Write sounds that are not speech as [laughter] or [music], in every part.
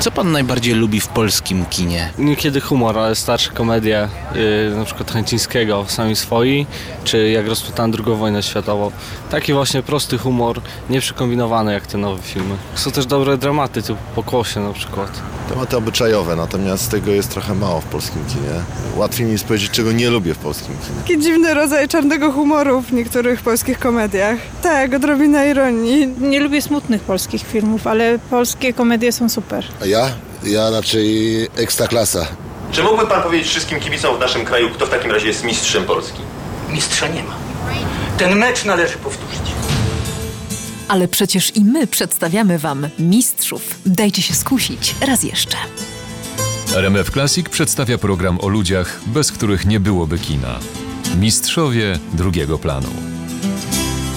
Co pan najbardziej lubi w polskim kinie? Niekiedy humor, ale starsze komedie, yy, na przykład Chęcińskiego, Sami Swoi, czy jak rozpętałem drugą wojnę światową. Taki właśnie prosty humor, nieprzekombinowany jak te nowe filmy. Są też dobre dramaty, typu Pokłosie na przykład. Tematy obyczajowe, natomiast tego jest trochę mało w polskim kinie. Łatwiej mi jest powiedzieć, czego nie lubię w polskim kinie. Taki dziwny rodzaj czarnego humoru w niektórych polskich komediach. Tak, odrobina ironii. Nie lubię smutnych polskich filmów, ale polskie komedie są super. A ja? Ja raczej ekstraklasa. Czy mógłby pan powiedzieć wszystkim kibicom w naszym kraju, kto w takim razie jest mistrzem Polski? Mistrza nie ma. Ten mecz należy powtórzyć. Ale przecież i my przedstawiamy Wam mistrzów. Dajcie się skusić raz jeszcze. RMF Classic przedstawia program o ludziach, bez których nie byłoby kina. Mistrzowie drugiego planu.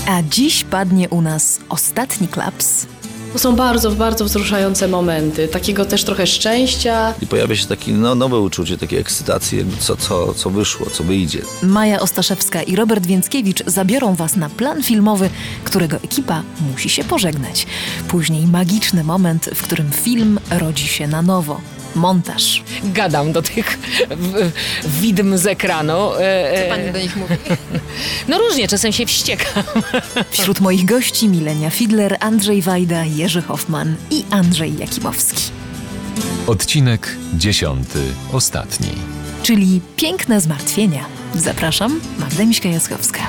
A dziś padnie u nas ostatni klaps. To są bardzo, bardzo wzruszające momenty, takiego też trochę szczęścia. I pojawia się takie no, nowe uczucie, takiej ekscytacji, jakby co, co, co wyszło, co wyjdzie. Maja Ostaszewska i Robert Więckiewicz zabiorą Was na plan filmowy, którego ekipa musi się pożegnać. Później magiczny moment, w którym film rodzi się na nowo. Montaż. Gadam do tych w- widm z ekranu. E, Co pani do nich mówi? [laughs] No różnie, czasem się wściekam. [laughs] Wśród moich gości Milenia Fidler, Andrzej Wajda, Jerzy Hoffman i Andrzej Jakimowski. Odcinek dziesiąty, ostatni. Czyli piękne zmartwienia. Zapraszam, Magda Miśka-Jaskowska.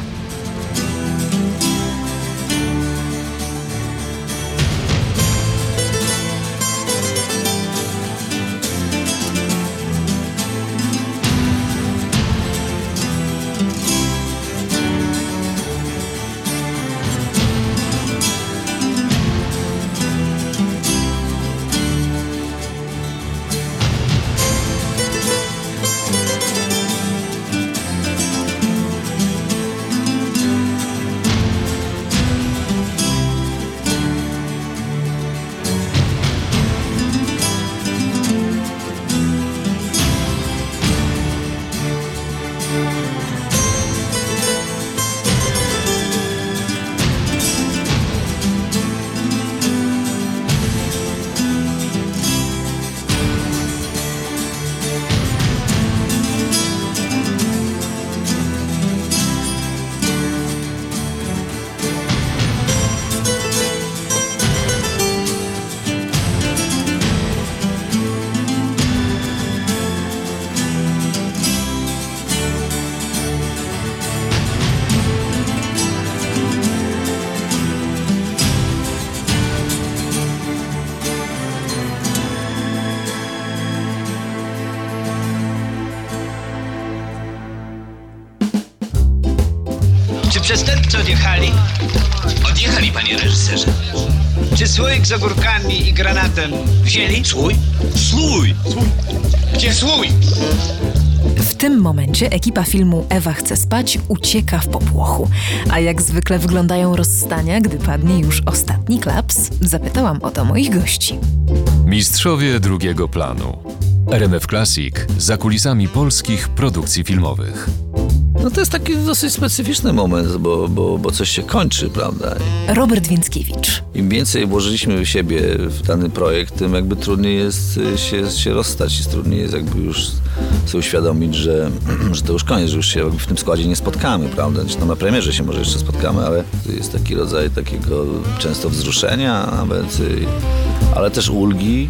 Słoik z ogórkami i granatem wzięli? Słój? Słój! Gdzie słój? W tym momencie ekipa filmu Ewa chce spać ucieka w popłochu. A jak zwykle wyglądają rozstania, gdy padnie już ostatni klaps? Zapytałam o to moich gości. Mistrzowie drugiego planu. RMF Classic za kulisami polskich produkcji filmowych. No to jest taki dosyć specyficzny moment, bo, bo, bo coś się kończy, prawda? Robert Więckiewicz. Im więcej włożyliśmy siebie w dany projekt, tym jakby trudniej jest y, się, się rozstać, jest trudniej jest jakby już sobie uświadomić, że, [clears throat] że to już koniec, że już się w tym składzie nie spotkamy, prawda? Znaczy, no na premierze się może jeszcze spotkamy, ale jest taki rodzaj takiego często wzruszenia nawet, y, ale też ulgi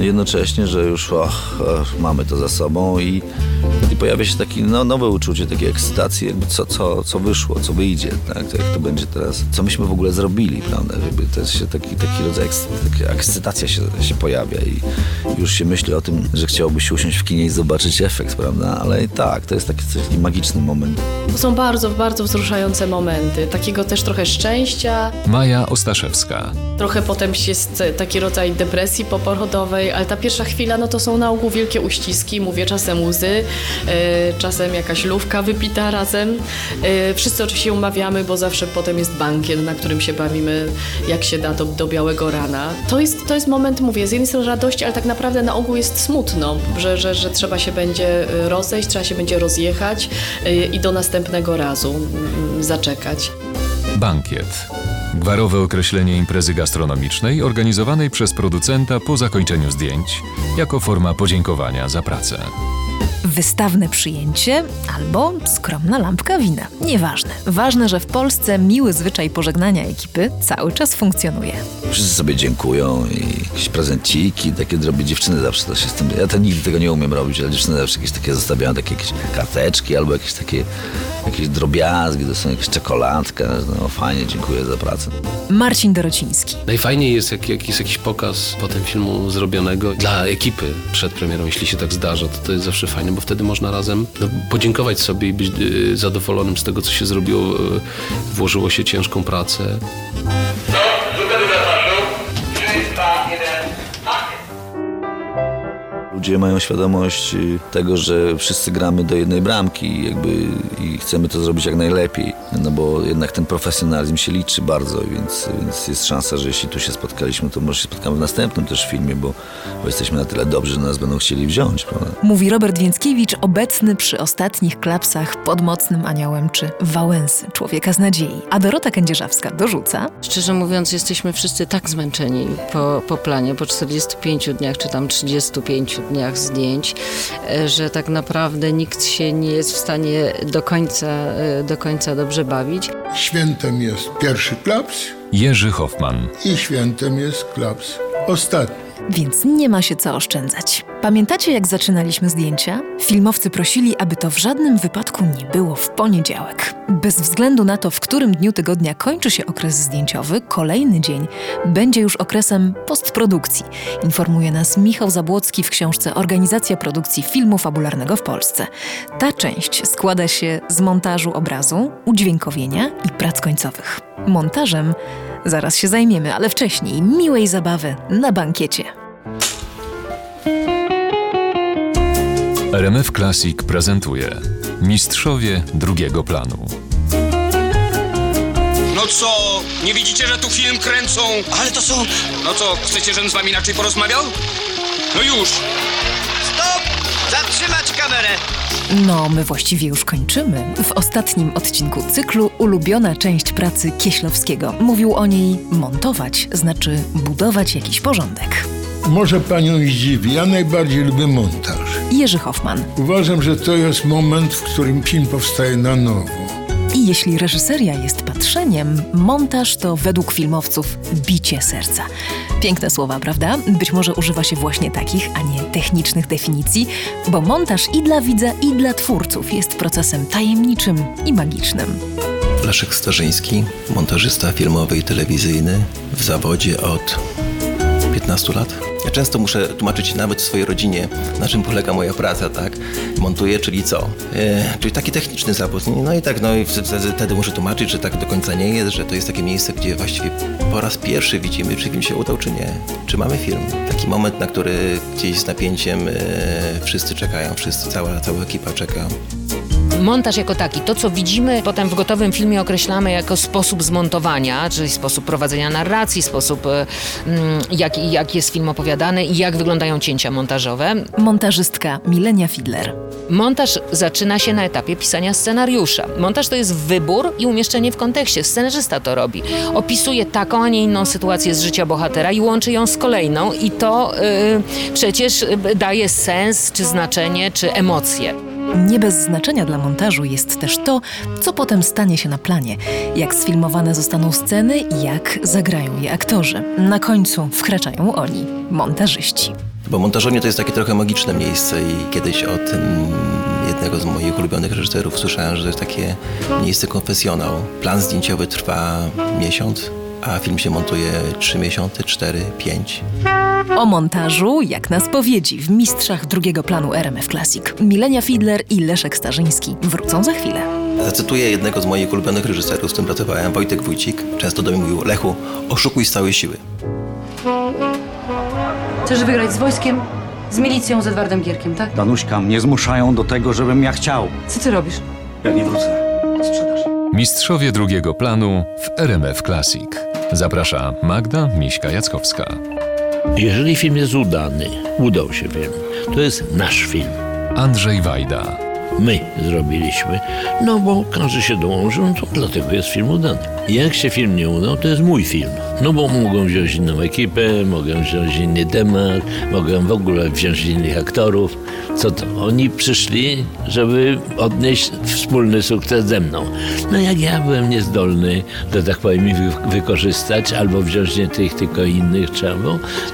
jednocześnie, że już och, och, mamy to za sobą i, i pojawia się takie no, nowe uczucie, takiej ekscytacji, jakby co, co, co wyszło, co wyjdzie, tak? To jak to będzie teraz, co myśmy w ogóle zrobili, prawda? Jakby to jest się taki, taki rodzaj taka ekscytacja się, się pojawia i już się myśli o tym, że chciałoby się usiąść w kinie i zobaczyć efekt, prawda? Ale i tak, to jest taki, taki magiczny moment. To są bardzo, bardzo wzruszające momenty, takiego też trochę szczęścia. Maja Ostaszewska. Trochę potem jest taki rodzaj depresji poporodowej, ale ta pierwsza chwila, no to są na ogół wielkie uściski, mówię czasem łzy, e, czasem jakaś lówka wypita razem. E, wszyscy oczywiście umawiamy, bo zawsze potem jest bankiet, na którym się bawimy, jak się da, do, do białego rana. To jest, to jest moment, mówię, z jednej strony radości, ale tak naprawdę na ogół jest smutno, że, że, że trzeba się będzie e, rozejść, trzeba się będzie rozjechać i do następnego razu mm, zaczekać. Bankiet. Gwarowe określenie imprezy gastronomicznej organizowanej przez producenta po zakończeniu zdjęć jako forma podziękowania za pracę. Wystawne przyjęcie albo skromna lampka wina. Nieważne. Ważne, że w Polsce miły zwyczaj pożegnania ekipy cały czas funkcjonuje. Wszyscy sobie dziękują i jakieś prezenciki, takie drobię dziewczyny zawsze to się z tym... Ja to nigdy tego nie umiem robić, ale dziewczyny zawsze jakieś takie zostawiają, takie jakieś karteczki albo jakieś takie jakieś drobiazgi, to są jakieś czekoladka, no fajnie, dziękuję za pracę. Marcin Dorociński. Najfajniej jest, jak, jak jest jakiś pokaz potem filmu zrobionego dla ekipy przed premierą, jeśli się tak zdarza, to to jest zawsze fajne, bo wtedy można razem no, podziękować sobie i być y, zadowolonym z tego, co się zrobiło, y, włożyło się ciężką pracę. Ludzie mają świadomość y, tego, że wszyscy gramy do jednej bramki i jakby i chcemy to zrobić jak najlepiej, no bo jednak ten profesjonalizm się liczy bardzo, więc, więc jest szansa, że jeśli tu się spotkaliśmy, to może się spotkamy w następnym też filmie, bo, bo jesteśmy na tyle dobrzy, że nas będą chcieli wziąć, prawda? Mówi Robert Więckiewicz, obecny przy ostatnich klapsach pod mocnym aniołem czy Wałęsy, człowieka z nadziei. A Dorota Kędzierzawska dorzuca. Szczerze mówiąc, jesteśmy wszyscy tak zmęczeni po, po planie, po 45 dniach czy tam 35 dniach zdjęć, e, że tak naprawdę nikt się nie jest w stanie do końca, e, do końca dobrze bawić. Świętem jest pierwszy klaps Jerzy Hoffman. i świętem jest klaps ostatni. Więc nie ma się co oszczędzać. Pamiętacie, jak zaczynaliśmy zdjęcia? Filmowcy prosili, aby to w żadnym wypadku nie było w poniedziałek. Bez względu na to, w którym dniu tygodnia kończy się okres zdjęciowy, kolejny dzień będzie już okresem postprodukcji, informuje nas Michał Zabłocki w książce Organizacja produkcji filmu fabularnego w Polsce. Ta część składa się z montażu obrazu, udźwiękowienia i prac końcowych. Montażem zaraz się zajmiemy, ale wcześniej miłej zabawy na bankiecie. RMF Classic prezentuje Mistrzowie drugiego planu. No co, nie widzicie, że tu film kręcą? Ale to są... No co, chcecie, żebym z wami inaczej porozmawiał? No już! Kamerę! No, my właściwie już kończymy. W ostatnim odcinku cyklu ulubiona część pracy Kieślowskiego. Mówił o niej montować, znaczy budować jakiś porządek. Może panią zdziwi, ja najbardziej lubię montaż. Jerzy Hoffman. Uważam, że to jest moment, w którym film powstaje na nowo. I jeśli reżyseria jest patrzeniem, montaż to według filmowców bicie serca. Piękne słowa, prawda? Być może używa się właśnie takich, a nie technicznych definicji, bo montaż i dla widza, i dla twórców jest procesem tajemniczym i magicznym. Leszek Starzyński, montażysta filmowy i telewizyjny w zawodzie od 15 lat. Ja często muszę tłumaczyć nawet swojej rodzinie, na czym polega moja praca, tak? Montuję, czyli co? E, czyli taki techniczny zawód. No i tak, no i wtedy, muszę tłumaczyć, że tak do końca nie jest, że to jest takie miejsce, gdzie właściwie po raz pierwszy widzimy, czy film się udał, czy nie. Czy mamy film. Taki moment, na który gdzieś z napięciem e, wszyscy czekają, wszyscy, cała, cała ekipa czeka. Montaż jako taki, to co widzimy potem w gotowym filmie określamy jako sposób zmontowania, czyli sposób prowadzenia narracji, sposób e, mm, jak, jak jest film opowiadany i jak wyglądają cięcia montażowe. Montażystka Milenia Fidler. Montaż zaczyna się na etapie pisania scenariusza. Montaż to jest wybór i umieszczenie w kontekście. Scenarzysta to robi. Opisuje taką, a nie inną sytuację z życia bohatera i łączy ją z kolejną i to yy, przecież daje sens, czy znaczenie, czy emocje. Nie bez znaczenia dla montażu jest też to, co potem stanie się na planie, jak sfilmowane zostaną sceny i jak zagrają je aktorzy. Na końcu wkraczają oni, montażyści. Bo montażownia to jest takie trochę magiczne miejsce i kiedyś od mm, jednego z moich ulubionych reżyserów słyszałem, że to jest takie miejsce konfesjonał. Plan zdjęciowy trwa miesiąc, a film się montuje 3 miesiące, 4, 5. O montażu, jak na spowiedzi w Mistrzach drugiego planu RMF Classic. Milenia Fidler i Leszek Starzyński wrócą za chwilę. Zacytuję jednego z moich ulubionych reżyserów, z którym pracowałem, Wojtek Wójcik. Często do mnie mówił, Lechu, oszukuj z całej siły. Chcesz wygrać z wojskiem, z milicją, z Edwardem Gierkiem, tak? Danuśka, mnie zmuszają do tego, żebym ja chciał. Co ty robisz? Ja nie wrócę. Sprzedaż. Mistrzowie drugiego planu w RMF Classic. Zaprasza Magda Miśka-Jackowska. Jeżeli film jest udany, udał się wiem, to jest nasz film. Andrzej Wajda. My zrobiliśmy, no bo każdy się dołączył, no to dlatego jest film udany. Jak się film nie udał, to jest mój film. No bo mogą wziąć inną ekipę, mogą wziąć inny temat, mogą w ogóle wziąć innych aktorów. Co to? Oni przyszli, żeby odnieść wspólny sukces ze mną. No jak ja byłem niezdolny, to tak powiem, ich wy- wykorzystać albo wziąć nie tych, tylko innych trzeba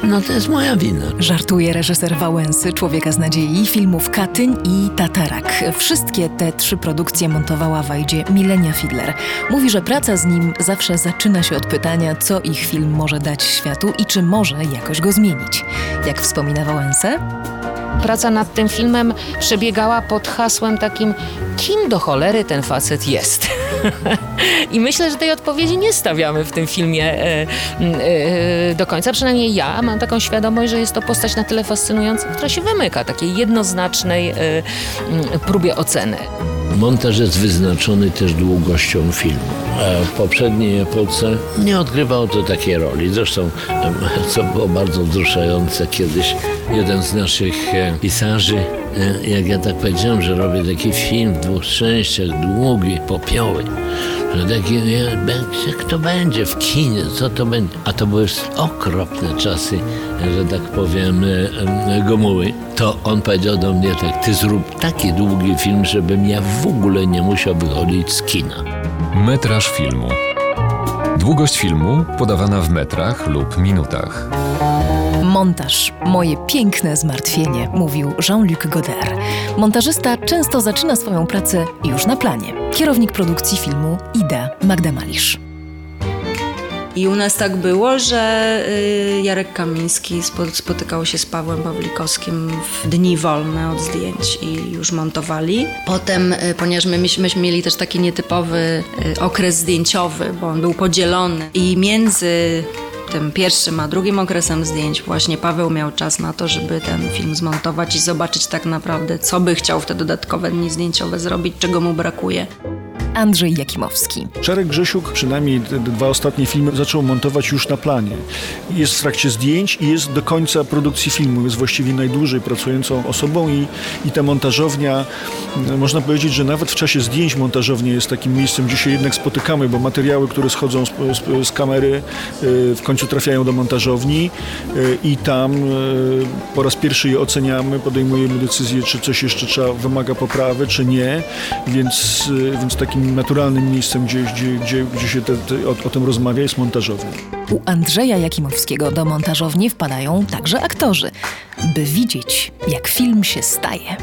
no to jest moja wina. Żartuje reżyser Wałęsy, Człowieka z Nadziei, filmów Katyń i Tatarak. Wszystkie te trzy produkcje montowała Wajdzie Milenia Fidler. Mówi, że praca z nim zawsze zaczyna się od pytania, co ich film może dać światu i czy może jakoś go zmienić. Jak wspomina Wałęsę, Praca nad tym filmem przebiegała pod hasłem takim, kim do cholery ten facet jest. [laughs] I myślę, że tej odpowiedzi nie stawiamy w tym filmie e, e, do końca. Przynajmniej ja mam taką świadomość, że jest to postać na tyle fascynująca, która się wymyka takiej jednoznacznej e, próbie oceny. Montaż jest wyznaczony też długością filmu. A w poprzedniej epoce nie odgrywało to takiej roli. Zresztą, [laughs] co było bardzo wzruszające, kiedyś jeden z naszych e, pisarzy, e, jak ja tak powiedziałem, że robię taki film w dwóch częściach, długi, popioły, że taki, jak to będzie w kinie, co to będzie? A to były okropne czasy, że tak powiem, e, e, Gomuły. To on powiedział do mnie tak, ty zrób taki długi film, żebym ja w ogóle nie musiał wychodzić z kina. Metraż filmu. Długość filmu podawana w metrach lub minutach. Montaż. Moje piękne zmartwienie, mówił Jean-Luc Godard. Montażysta często zaczyna swoją pracę już na planie. Kierownik produkcji filmu Ida Magda Malisz. I u nas tak było, że y, Jarek Kamiński spo, spotykał się z Pawłem Pawlikowskim w dni wolne od zdjęć i już montowali. Potem, y, ponieważ my, myśmy myśmy mieli też taki nietypowy y, okres zdjęciowy, bo on był podzielony i między tym pierwszym a drugim okresem zdjęć właśnie Paweł miał czas na to, żeby ten film zmontować i zobaczyć tak naprawdę, co by chciał w te dodatkowe dni zdjęciowe zrobić, czego mu brakuje. Andrzej Jakimowski. Czarek Grzesiuk, przynajmniej te dwa ostatnie filmy, zaczął montować już na planie. Jest w trakcie zdjęć i jest do końca produkcji filmu. Jest właściwie najdłużej pracującą osobą i, i ta montażownia, e, można powiedzieć, że nawet w czasie zdjęć montażownia jest takim miejscem, gdzie się jednak spotykamy, bo materiały, które schodzą z, z, z kamery, e, w końcu trafiają do montażowni e, i tam po raz pierwszy je oceniamy, podejmujemy decyzję, czy coś jeszcze trzeba, wymaga poprawy, czy nie, więc, więc takim naturalnym miejscem, gdzie, gdzie, gdzie, gdzie się te, te, o, o tym rozmawia, jest montażownia. U Andrzeja Jakimowskiego do montażowni wpadają także aktorzy, by widzieć, jak film się staje.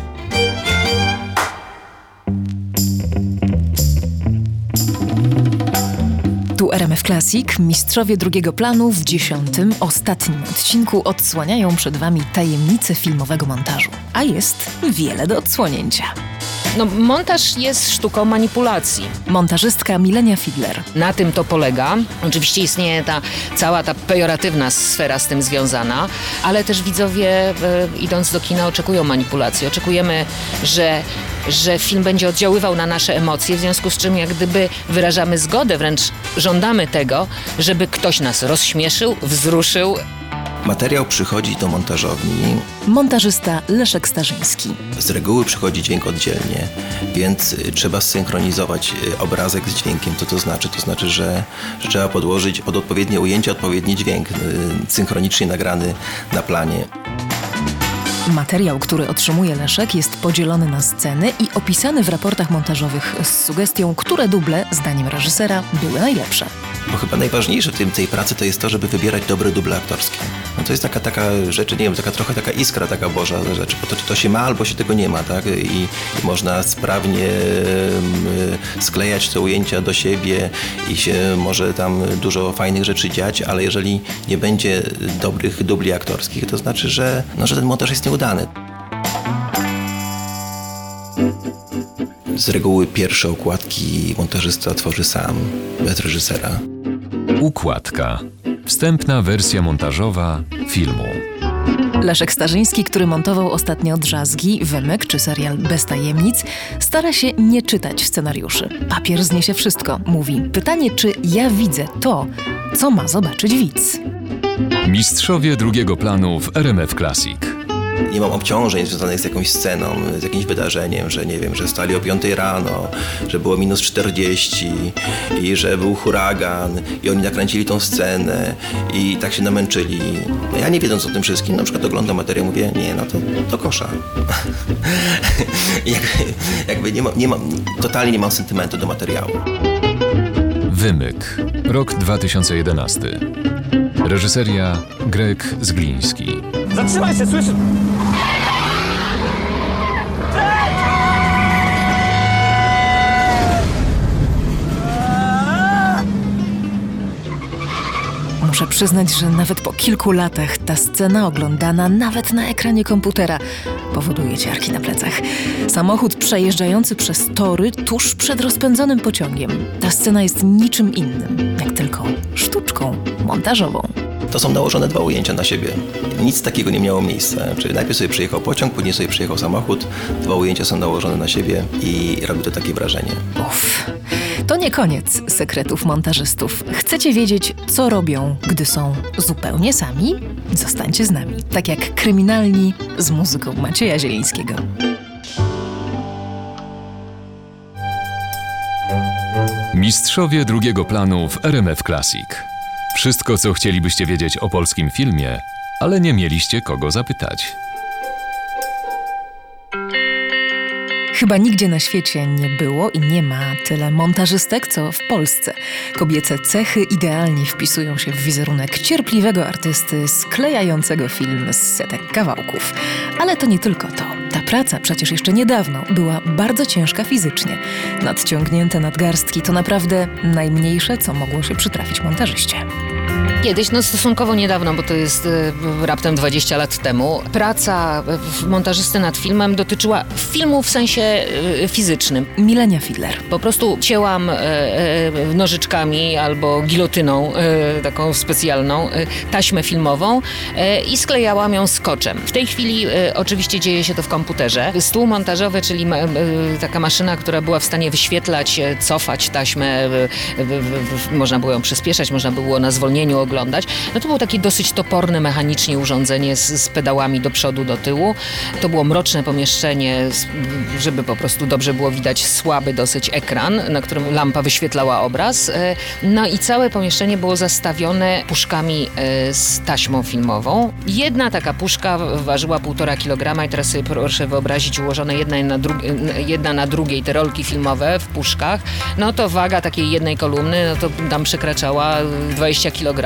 Tu RMF Classic, mistrzowie drugiego planu w dziesiątym, ostatnim odcinku odsłaniają przed Wami tajemnice filmowego montażu. A jest wiele do odsłonięcia. No, montaż jest sztuką manipulacji. Montażystka Milenia Fidler. Na tym to polega. Oczywiście istnieje ta cała ta pejoratywna sfera z tym związana, ale też widzowie e, idąc do kina oczekują manipulacji. Oczekujemy, że że film będzie oddziaływał na nasze emocje, w związku z czym jak gdyby wyrażamy zgodę, wręcz żądamy tego, żeby ktoś nas rozśmieszył, wzruszył. Materiał przychodzi do montażowni. Montażysta Leszek Starzyński. Z reguły przychodzi dźwięk oddzielnie, więc y, trzeba zsynchronizować y, obrazek z dźwiękiem. Co to znaczy? To znaczy, że, że trzeba podłożyć pod odpowiednie ujęcie odpowiedni dźwięk, y, synchronicznie nagrany na planie. Materiał, który otrzymuje Leszek, jest podzielony na sceny i opisany w raportach montażowych z sugestią, które duble, zdaniem reżysera, były najlepsze. Bo chyba najważniejsze w tym, tej pracy to jest to, żeby wybierać dobre duble aktorskie. No to jest taka, taka rzecz, nie wiem, taka trochę taka iskra, taka boża rzecz, bo to, to się ma albo się tego nie ma, tak? I, i można sprawnie em, sklejać te ujęcia do siebie i się może tam dużo fajnych rzeczy dziać, ale jeżeli nie będzie dobrych dubli aktorskich, to znaczy, że, no, że ten montaż jest nieudany. Z reguły pierwsze okładki montażysta tworzy sam, bez reżysera. Układka. Wstępna wersja montażowa filmu. Leszek Starzyński, który montował ostatnio Drzazgi, Wymyk czy serial Bez tajemnic, stara się nie czytać scenariuszy. Papier zniesie wszystko, mówi. Pytanie, czy ja widzę to, co ma zobaczyć widz. Mistrzowie drugiego planu w RMF Classic. Nie mam obciążeń związanych z jakąś sceną, z jakimś wydarzeniem, że nie wiem, że stali o 5 rano, że było minus 40 i że był huragan i oni nakręcili tą scenę i tak się namęczyli. Ja nie wiedząc o tym wszystkim, na przykład oglądam materiał, mówię, nie, no to, to kosza. [laughs] jakby, jakby nie, ma, nie mam, totalnie nie mam sentymentu do materiału. Wymyk. Rok 2011. Reżyseria Greg Zgliński. Zatrzymaj się, słyszysz? Muszę przyznać, że nawet po kilku latach ta scena oglądana nawet na ekranie komputera powoduje ciarki na plecach. Samochód przejeżdżający przez tory tuż przed rozpędzonym pociągiem. Ta scena jest niczym innym, jak tylko sztuczką montażową. To są nałożone dwa ujęcia na siebie. Nic takiego nie miało miejsca. Czyli najpierw sobie przyjechał pociąg, później sobie przyjechał samochód. Dwa ujęcia są nałożone na siebie i robi to takie wrażenie. Uff. To nie koniec sekretów montażystów. Chcecie wiedzieć, co robią, gdy są zupełnie sami? Zostańcie z nami, tak jak kryminalni z muzyką Macieja Zielińskiego. Mistrzowie drugiego planu w RMF Classic. Wszystko, co chcielibyście wiedzieć o polskim filmie, ale nie mieliście kogo zapytać. Chyba nigdzie na świecie nie było i nie ma tyle montażystek, co w Polsce. Kobiece cechy idealnie wpisują się w wizerunek cierpliwego artysty sklejającego film z setek kawałków. Ale to nie tylko to. Ta praca przecież jeszcze niedawno była bardzo ciężka fizycznie. Nadciągnięte nadgarstki to naprawdę najmniejsze, co mogło się przytrafić montażyście. Kiedyś, no stosunkowo niedawno, bo to jest y, raptem 20 lat temu, praca w montażysty nad filmem dotyczyła filmu w sensie y, fizycznym. Milenia Fidler. Po prostu cięłam y, nożyczkami albo gilotyną y, taką specjalną taśmę filmową i sklejałam ją skoczem. W tej chwili oczywiście dzieje się to w komputerze. Stół montażowy, czyli ma, taka maszyna, która była w stanie wyświetlać, cofać taśmę, można było ją przyspieszać, można było na zwolnieniu oglądać. No to było takie dosyć toporne mechanicznie urządzenie z, z pedałami do przodu, do tyłu. To było mroczne pomieszczenie, żeby po prostu dobrze było widać słaby dosyć ekran, na którym lampa wyświetlała obraz. E, No i całe pomieszczenie było zastawione puszkami e, z taśmą filmową. Jedna taka puszka ważyła półtora kilograma i teraz sobie proszę wyobrazić ułożone jedna na, jedna na drugiej te rolki filmowe w puszkach. No to waga takiej jednej kolumny, no to tam przekraczała 20 kg.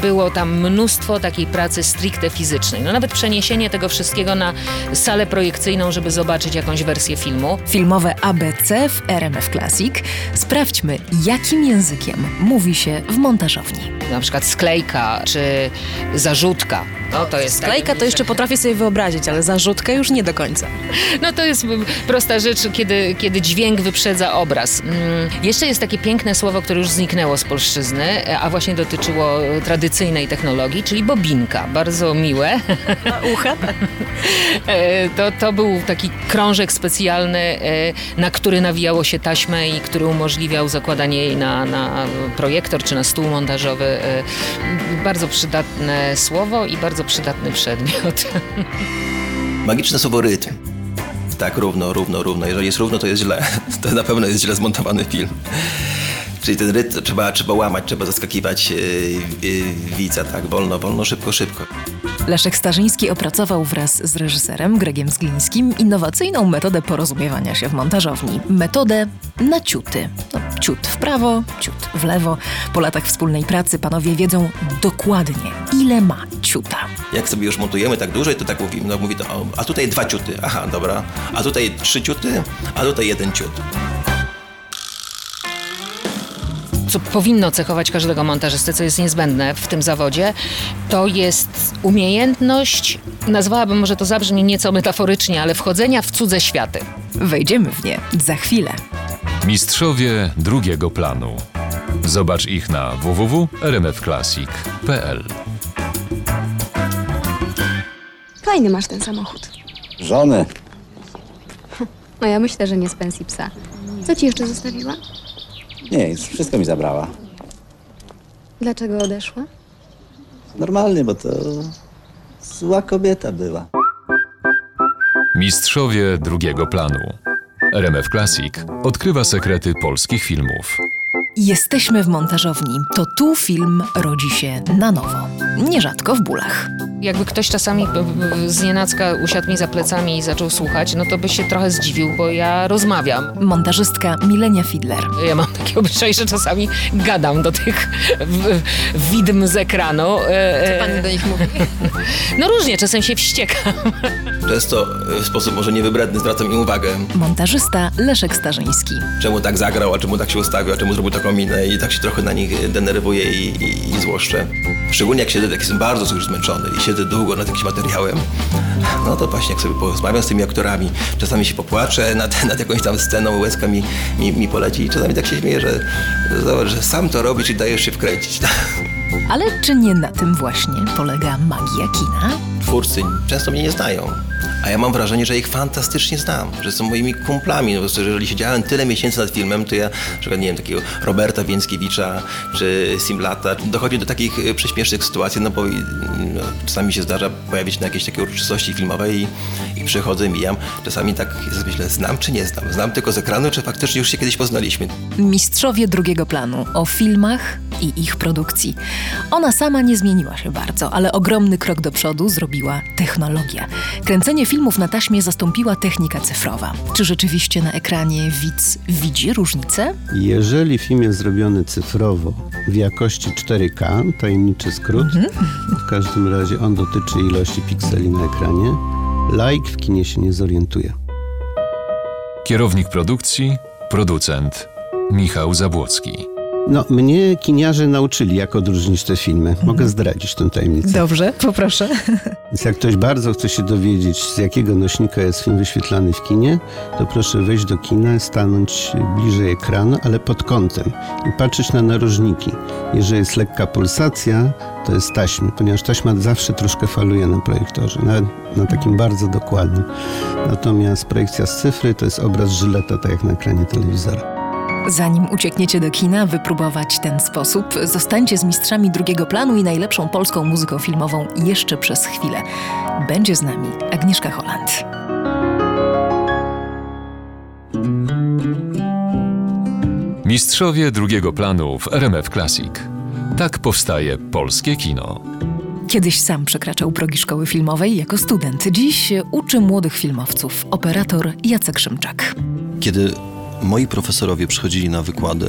Było tam mnóstwo takiej pracy stricte fizycznej. No nawet przeniesienie tego wszystkiego na salę projekcyjną, żeby zobaczyć jakąś wersję filmu. Filmowe ABC w RMF Classic. Sprawdźmy, jakim językiem mówi się w montażowni. Na przykład sklejka czy zarzutka. No to jest Sklejka to jeszcze potrafię sobie wyobrazić, ale zarzutkę już nie do końca. No to jest mm, prosta rzecz, kiedy, kiedy dźwięk wyprzedza obraz. Mm, Jeszcze jest takie piękne słowo, które już zniknęło z polszczyzny, e, a właśnie dotyczyło e, tradycyjnej technologii, czyli bobinka. Bardzo miłe. Ucha? [laughs] E, To, to był taki krążek specjalny, na który nawijało się taśmę i który umożliwiał zakładanie jej na, na projektor czy na stół montażowy. Bardzo przydatne słowo i bardzo przydatny przedmiot. [laughs] Magiczne słowo rytm. Tak, równo, równo, równo. Jeżeli jest równo, to jest źle. [laughs] To na pewno jest źle zmontowany film. Czyli ten rytm trzeba, trzeba łamać, trzeba zaskakiwać yy, yy, widza, tak, wolno, wolno, szybko, szybko. Leszek Starzyński opracował wraz z reżyserem Gregiem Zglińskim innowacyjną metodę porozumiewania się w montażowni. Metodę na ciuty. No, ciut w prawo, ciut w lewo. Po latach wspólnej pracy panowie wiedzą dokładnie, ile ma ciuta. Jak sobie już montujemy tak dłużej, to tak mówimy, no mówi to, a tutaj dwa ciuty, aha, dobra, a tutaj trzy ciuty, a tutaj jeden ciut. Co powinno cechować każdego montażysty, co jest niezbędne w tym zawodzie, to jest umiejętność, nazwałabym, może to zabrzmi nieco metaforycznie, ale wchodzenia w cudze światy. Wejdziemy w nie za chwilę. Mistrzowie drugiego planu. Zobacz ich na www.rmfclassic.pl. Fajny masz ten samochód. Żony. No ja myślę, że nie z pensji psa. Co ci jeszcze zostawiła? Nie, już wszystko mi zabrała. Dlaczego odeszła? Normalnie, bo to zła kobieta była. Mistrzowie drugiego planu. RMF Classic odkrywa sekrety polskich filmów. Jesteśmy w montażowni. To tu film rodzi się na nowo. Nierzadko w bólach. Jakby ktoś czasami z nienacka usiadł mi za plecami i zaczął słuchać, no to by się trochę zdziwił, bo ja rozmawiam. Montażystka Milenia Fidler. Ja mam taki obyczaj, że czasami gadam do tych widm z ekranu. E, Co pani do nich mówi? [laughs] No różnie, czasem się wściekam. Często e, w sposób może niewybredny zwracam im uwagę. Montażysta Leszek Starzyński. Czemu tak zagrał, a czemu tak się ustawił, a czemu zrobił taką minę i tak się trochę na nich denerwuję i, i, i złoszczę. Szczególnie jak siedzę, jak jestem bardzo już zmęczony i siedzę długo nad jakimś materiałem, no to właśnie jak sobie porozmawiam z tymi aktorami, czasami się popłaczę nad, [laughs] nad jakąś tam sceną, łezka mi, mi, mi poleci i czasami tak się śmieję, że, że, że sam to robisz i dajesz się wkręcić. [laughs] Ale czy nie na tym właśnie polega magia kina? Twórcy często mnie nie znają. A ja mam wrażenie, że ich fantastycznie znam, że są moimi kumplami. No, jeżeli siedziałem tyle miesięcy nad filmem, to ja, na przykład, nie wiem, takiego Roberta Więckiewicza czy Simlata, dochodzi do takich y, prześmiesznych sytuacji, no bo y, no, czasami się zdarza pojawić na jakiejś takiej uroczystości filmowej i, i przychodzę, mijam. Czasami tak myślę, znam czy nie znam? Znam tylko z ekranu, czy faktycznie już się kiedyś poznaliśmy? Mistrzowie drugiego planu o filmach i ich produkcji. Ona sama nie zmieniła się bardzo, ale ogromny krok do przodu zrobiła technologia. Kręcenie filmów na taśmie zastąpiła technika cyfrowa. Czy rzeczywiście na ekranie widz widzi różnicę? Jeżeli film jest zrobiony cyfrowo w jakości 4K, tajemniczy skrót, w każdym razie on dotyczy ilości pikseli na ekranie, laik w kinie się nie zorientuje. Kierownik produkcji, producent Michał Zabłocki. No, mnie kiniarze nauczyli, jak odróżnić te filmy. Mogę zdradzić tę tajemnicę. Dobrze, poproszę. Więc jak ktoś bardzo chce się dowiedzieć, z jakiego nośnika jest film wyświetlany w kinie, to proszę wejść do kina, stanąć bliżej ekranu, ale pod kątem i patrzeć na narożniki. Jeżeli jest lekka pulsacja, to jest taśmy, ponieważ taśma zawsze troszkę faluje na projektorze, nawet na takim bardzo dokładnym. Natomiast projekcja z cyfry to jest obraz żyleta, tak jak na ekranie telewizora. Zanim uciekniecie do kina, wypróbować ten sposób, zostańcie z mistrzami drugiego planu i najlepszą polską muzyką filmową jeszcze przez chwilę. Będzie z nami Agnieszka Holland. Mistrzowie drugiego planu w RMF Classic. Tak powstaje polskie kino. Kiedyś sam przekraczał progi szkoły filmowej jako student. Dziś uczy młodych filmowców operator Jacek Szymczak. Kiedy moi profesorowie przychodzili na wykłady,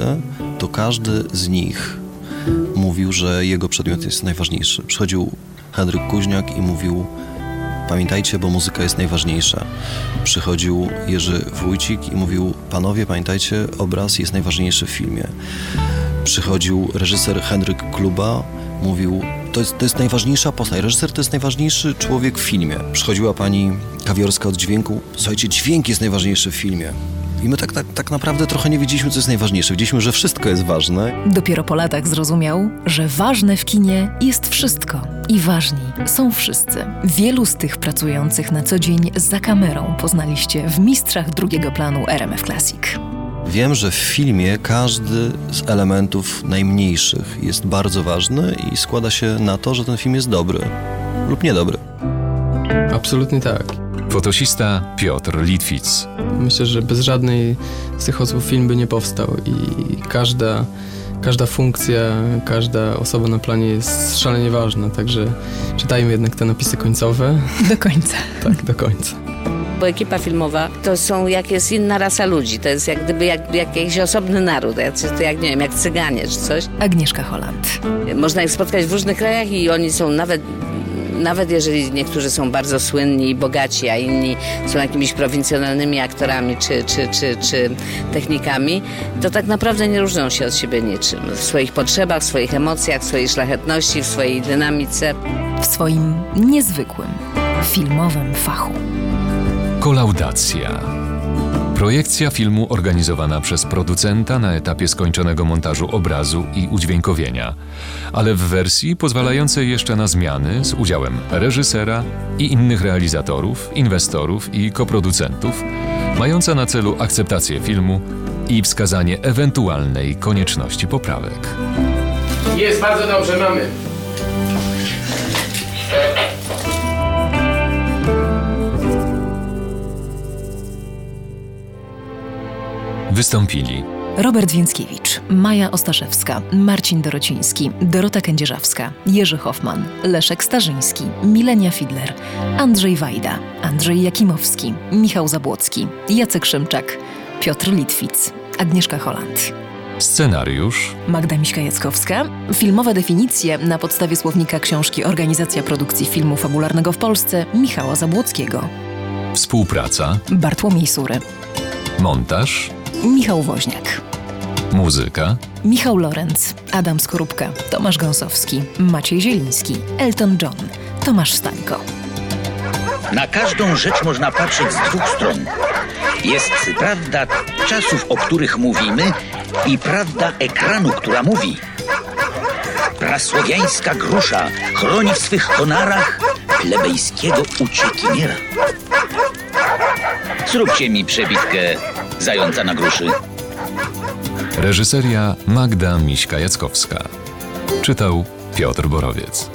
to każdy z nich mówił, że jego przedmiot jest najważniejszy. Przychodził Henryk Kuźniak i mówił: Pamiętajcie, bo muzyka jest najważniejsza. Przychodził Jerzy Wójcik i mówił: Panowie, pamiętajcie, obraz jest najważniejszy w filmie. Przychodził reżyser Henryk Kluba, mówił: to jest, to jest najważniejsza postać. Reżyser to jest najważniejszy człowiek w filmie. Przychodziła pani Kawiorska od dźwięku: Słuchajcie, dźwięk jest najważniejszy w filmie. I my tak, tak, tak naprawdę trochę nie wiedzieliśmy, co jest najważniejsze. Wiedzieliśmy, że wszystko jest ważne. Dopiero po latach zrozumiał, że ważne w kinie jest wszystko i ważni są wszyscy. Wielu z tych pracujących na co dzień za kamerą poznaliście w mistrzach drugiego planu RMF Classic. Wiem, że w filmie każdy z elementów najmniejszych jest bardzo ważny i składa się na to, że ten film jest dobry lub niedobry. Absolutnie tak. Fotosista Piotr Litwic. Myślę, że bez żadnej z tych osób film by nie powstał i każda, każda funkcja, każda osoba na planie jest szalenie ważna, także czytajmy jednak te napisy końcowe. Do końca. [laughs] Tak, do końca. Bo ekipa filmowa to są jak jest inna rasa ludzi, to jest jak gdyby jak, jak jakiś osobny naród, jacy- to jak nie wiem, jak Cyganie czy coś. Agnieszka Holland. Można ich spotkać w różnych krajach i oni są nawet nawet jeżeli niektórzy są bardzo słynni i bogaci, a inni są jakimiś prowincjonalnymi aktorami czy, czy, czy, czy technikami, to tak naprawdę nie różnią się od siebie niczym. W swoich potrzebach, w swoich emocjach, w swojej szlachetności, w swojej dynamice. W swoim niezwykłym, filmowym fachu. Kolaudacja. Projekcja filmu organizowana przez producenta na etapie skończonego montażu obrazu i udźwiękowienia, ale w wersji pozwalającej jeszcze na zmiany z udziałem reżysera i innych realizatorów, inwestorów i koproducentów, mająca na celu akceptację filmu i wskazanie ewentualnej konieczności poprawek. Jest bardzo dobrze, mamy. Wystąpili Robert Więckiewicz, Maja Ostaszewska, Marcin Dorociński, Dorota Kędzierzawska, Jerzy Hoffman, Leszek Starzyński, Milenia Fidler, Andrzej Wajda, Andrzej Jakimowski, Michał Zabłocki, Jacek Szymczak, Piotr Litwic, Agnieszka Holland. scenariusz Magda Miśka-Jackowska. Filmowe definicje na podstawie słownika książki Organizacja Produkcji Filmu Fabularnego w Polsce Michała Zabłockiego. Współpraca, Bartłomiej Sury. montaż, Michał Woźniak. muzyka, Michał Lorenz, Adam Skorupka, Tomasz Gąsowski, Maciej Zieliński, Elton John, Tomasz Stańko. Na każdą rzecz można patrzeć z dwóch stron. Jest prawda czasów, o których mówimy i prawda ekranu, która mówi. Prasłowiańska grusza chroni w swych konarach plebejskiego uciekiniera. Zróbcie mi przebitkę zająca na gruszy. reżyseria Magda Miśka-Jackowska. Czytał Piotr Borowiec.